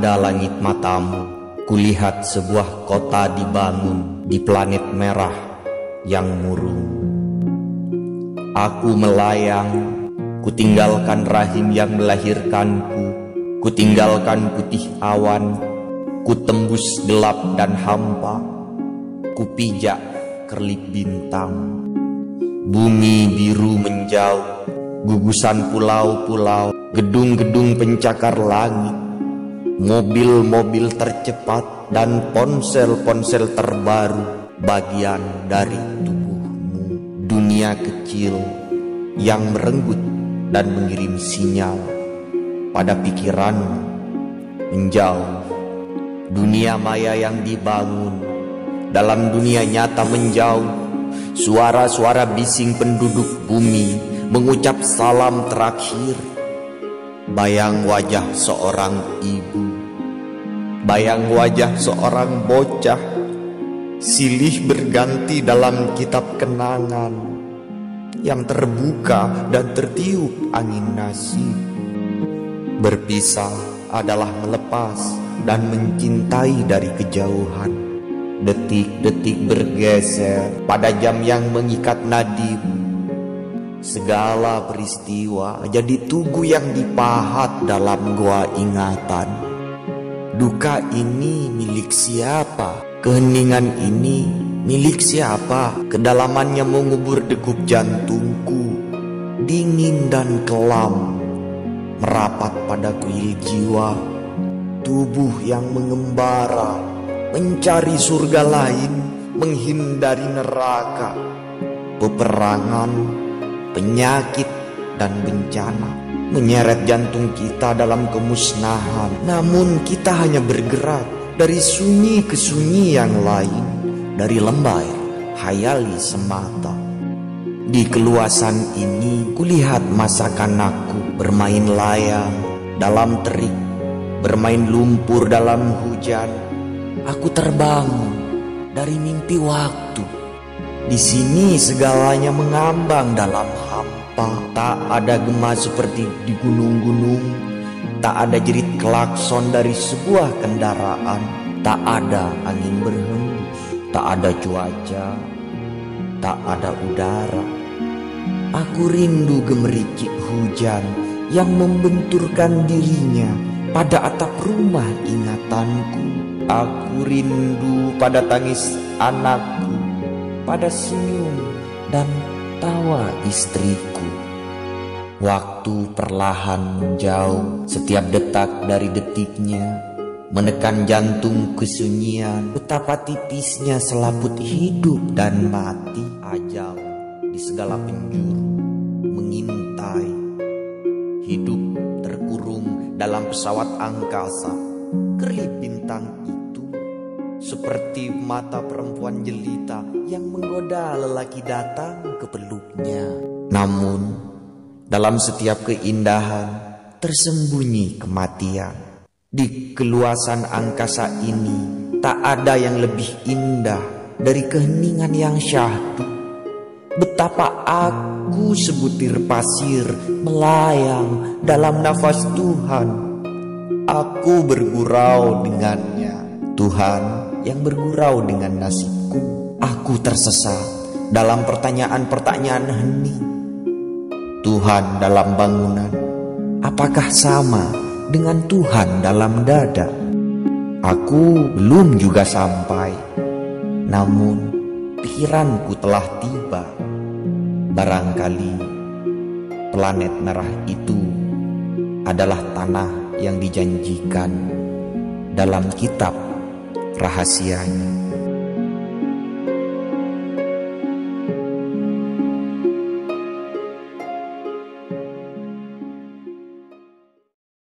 pada langit matamu, kulihat sebuah kota dibangun di planet merah yang murung. Aku melayang, kutinggalkan rahim yang melahirkanku, kutinggalkan putih awan, kutembus gelap dan hampa, kupijak kerlip bintang. Bumi biru menjauh, gugusan pulau-pulau, gedung-gedung pencakar langit, mobil-mobil tercepat dan ponsel-ponsel terbaru bagian dari tubuhmu. Dunia kecil yang merenggut dan mengirim sinyal pada pikiranmu menjauh. Dunia maya yang dibangun dalam dunia nyata menjauh. Suara-suara bising penduduk bumi mengucap salam terakhir Bayang wajah seorang ibu. Bayang wajah seorang bocah. Silih berganti dalam kitab kenangan. Yang terbuka dan tertiup angin nasib Berpisah adalah melepas dan mencintai dari kejauhan. Detik-detik bergeser pada jam yang mengikat nadimu Segala peristiwa jadi tugu yang dipahat dalam gua ingatan. Duka ini milik siapa? Keheningan ini milik siapa? Kedalamannya mengubur degup jantungku, dingin dan kelam, merapat pada kuil jiwa, tubuh yang mengembara, mencari surga lain, menghindari neraka, peperangan penyakit, dan bencana menyeret jantung kita dalam kemusnahan. Namun kita hanya bergerak dari sunyi ke sunyi yang lain, dari lembah hayali semata. Di keluasan ini kulihat masa kanakku bermain layang dalam terik, bermain lumpur dalam hujan. Aku terbangun dari mimpi waktu di sini segalanya mengambang dalam hampa. Tak ada gema seperti di gunung-gunung. Tak ada jerit klakson dari sebuah kendaraan. Tak ada angin berhembus. Tak ada cuaca. Tak ada udara. Aku rindu gemericik hujan yang membenturkan dirinya pada atap rumah ingatanku. Aku rindu pada tangis anakku pada senyum dan tawa istriku. Waktu perlahan menjauh setiap detak dari detiknya menekan jantung kesunyian betapa tipisnya selaput hidup dan mati ajal di segala penjuru mengintai hidup terkurung dalam pesawat angkasa itu seperti mata perempuan jelita yang menggoda lelaki datang ke peluknya. Namun, dalam setiap keindahan tersembunyi kematian. Di keluasan angkasa ini tak ada yang lebih indah dari keheningan yang syahdu. Betapa aku sebutir pasir melayang dalam nafas Tuhan. Aku bergurau dengannya. Tuhan yang bergurau dengan nasibku. Aku tersesat dalam pertanyaan-pertanyaan hening. Tuhan dalam bangunan, apakah sama dengan Tuhan dalam dada? Aku belum juga sampai, namun pikiranku telah tiba. Barangkali planet merah itu adalah tanah yang dijanjikan dalam kitab rahasianya.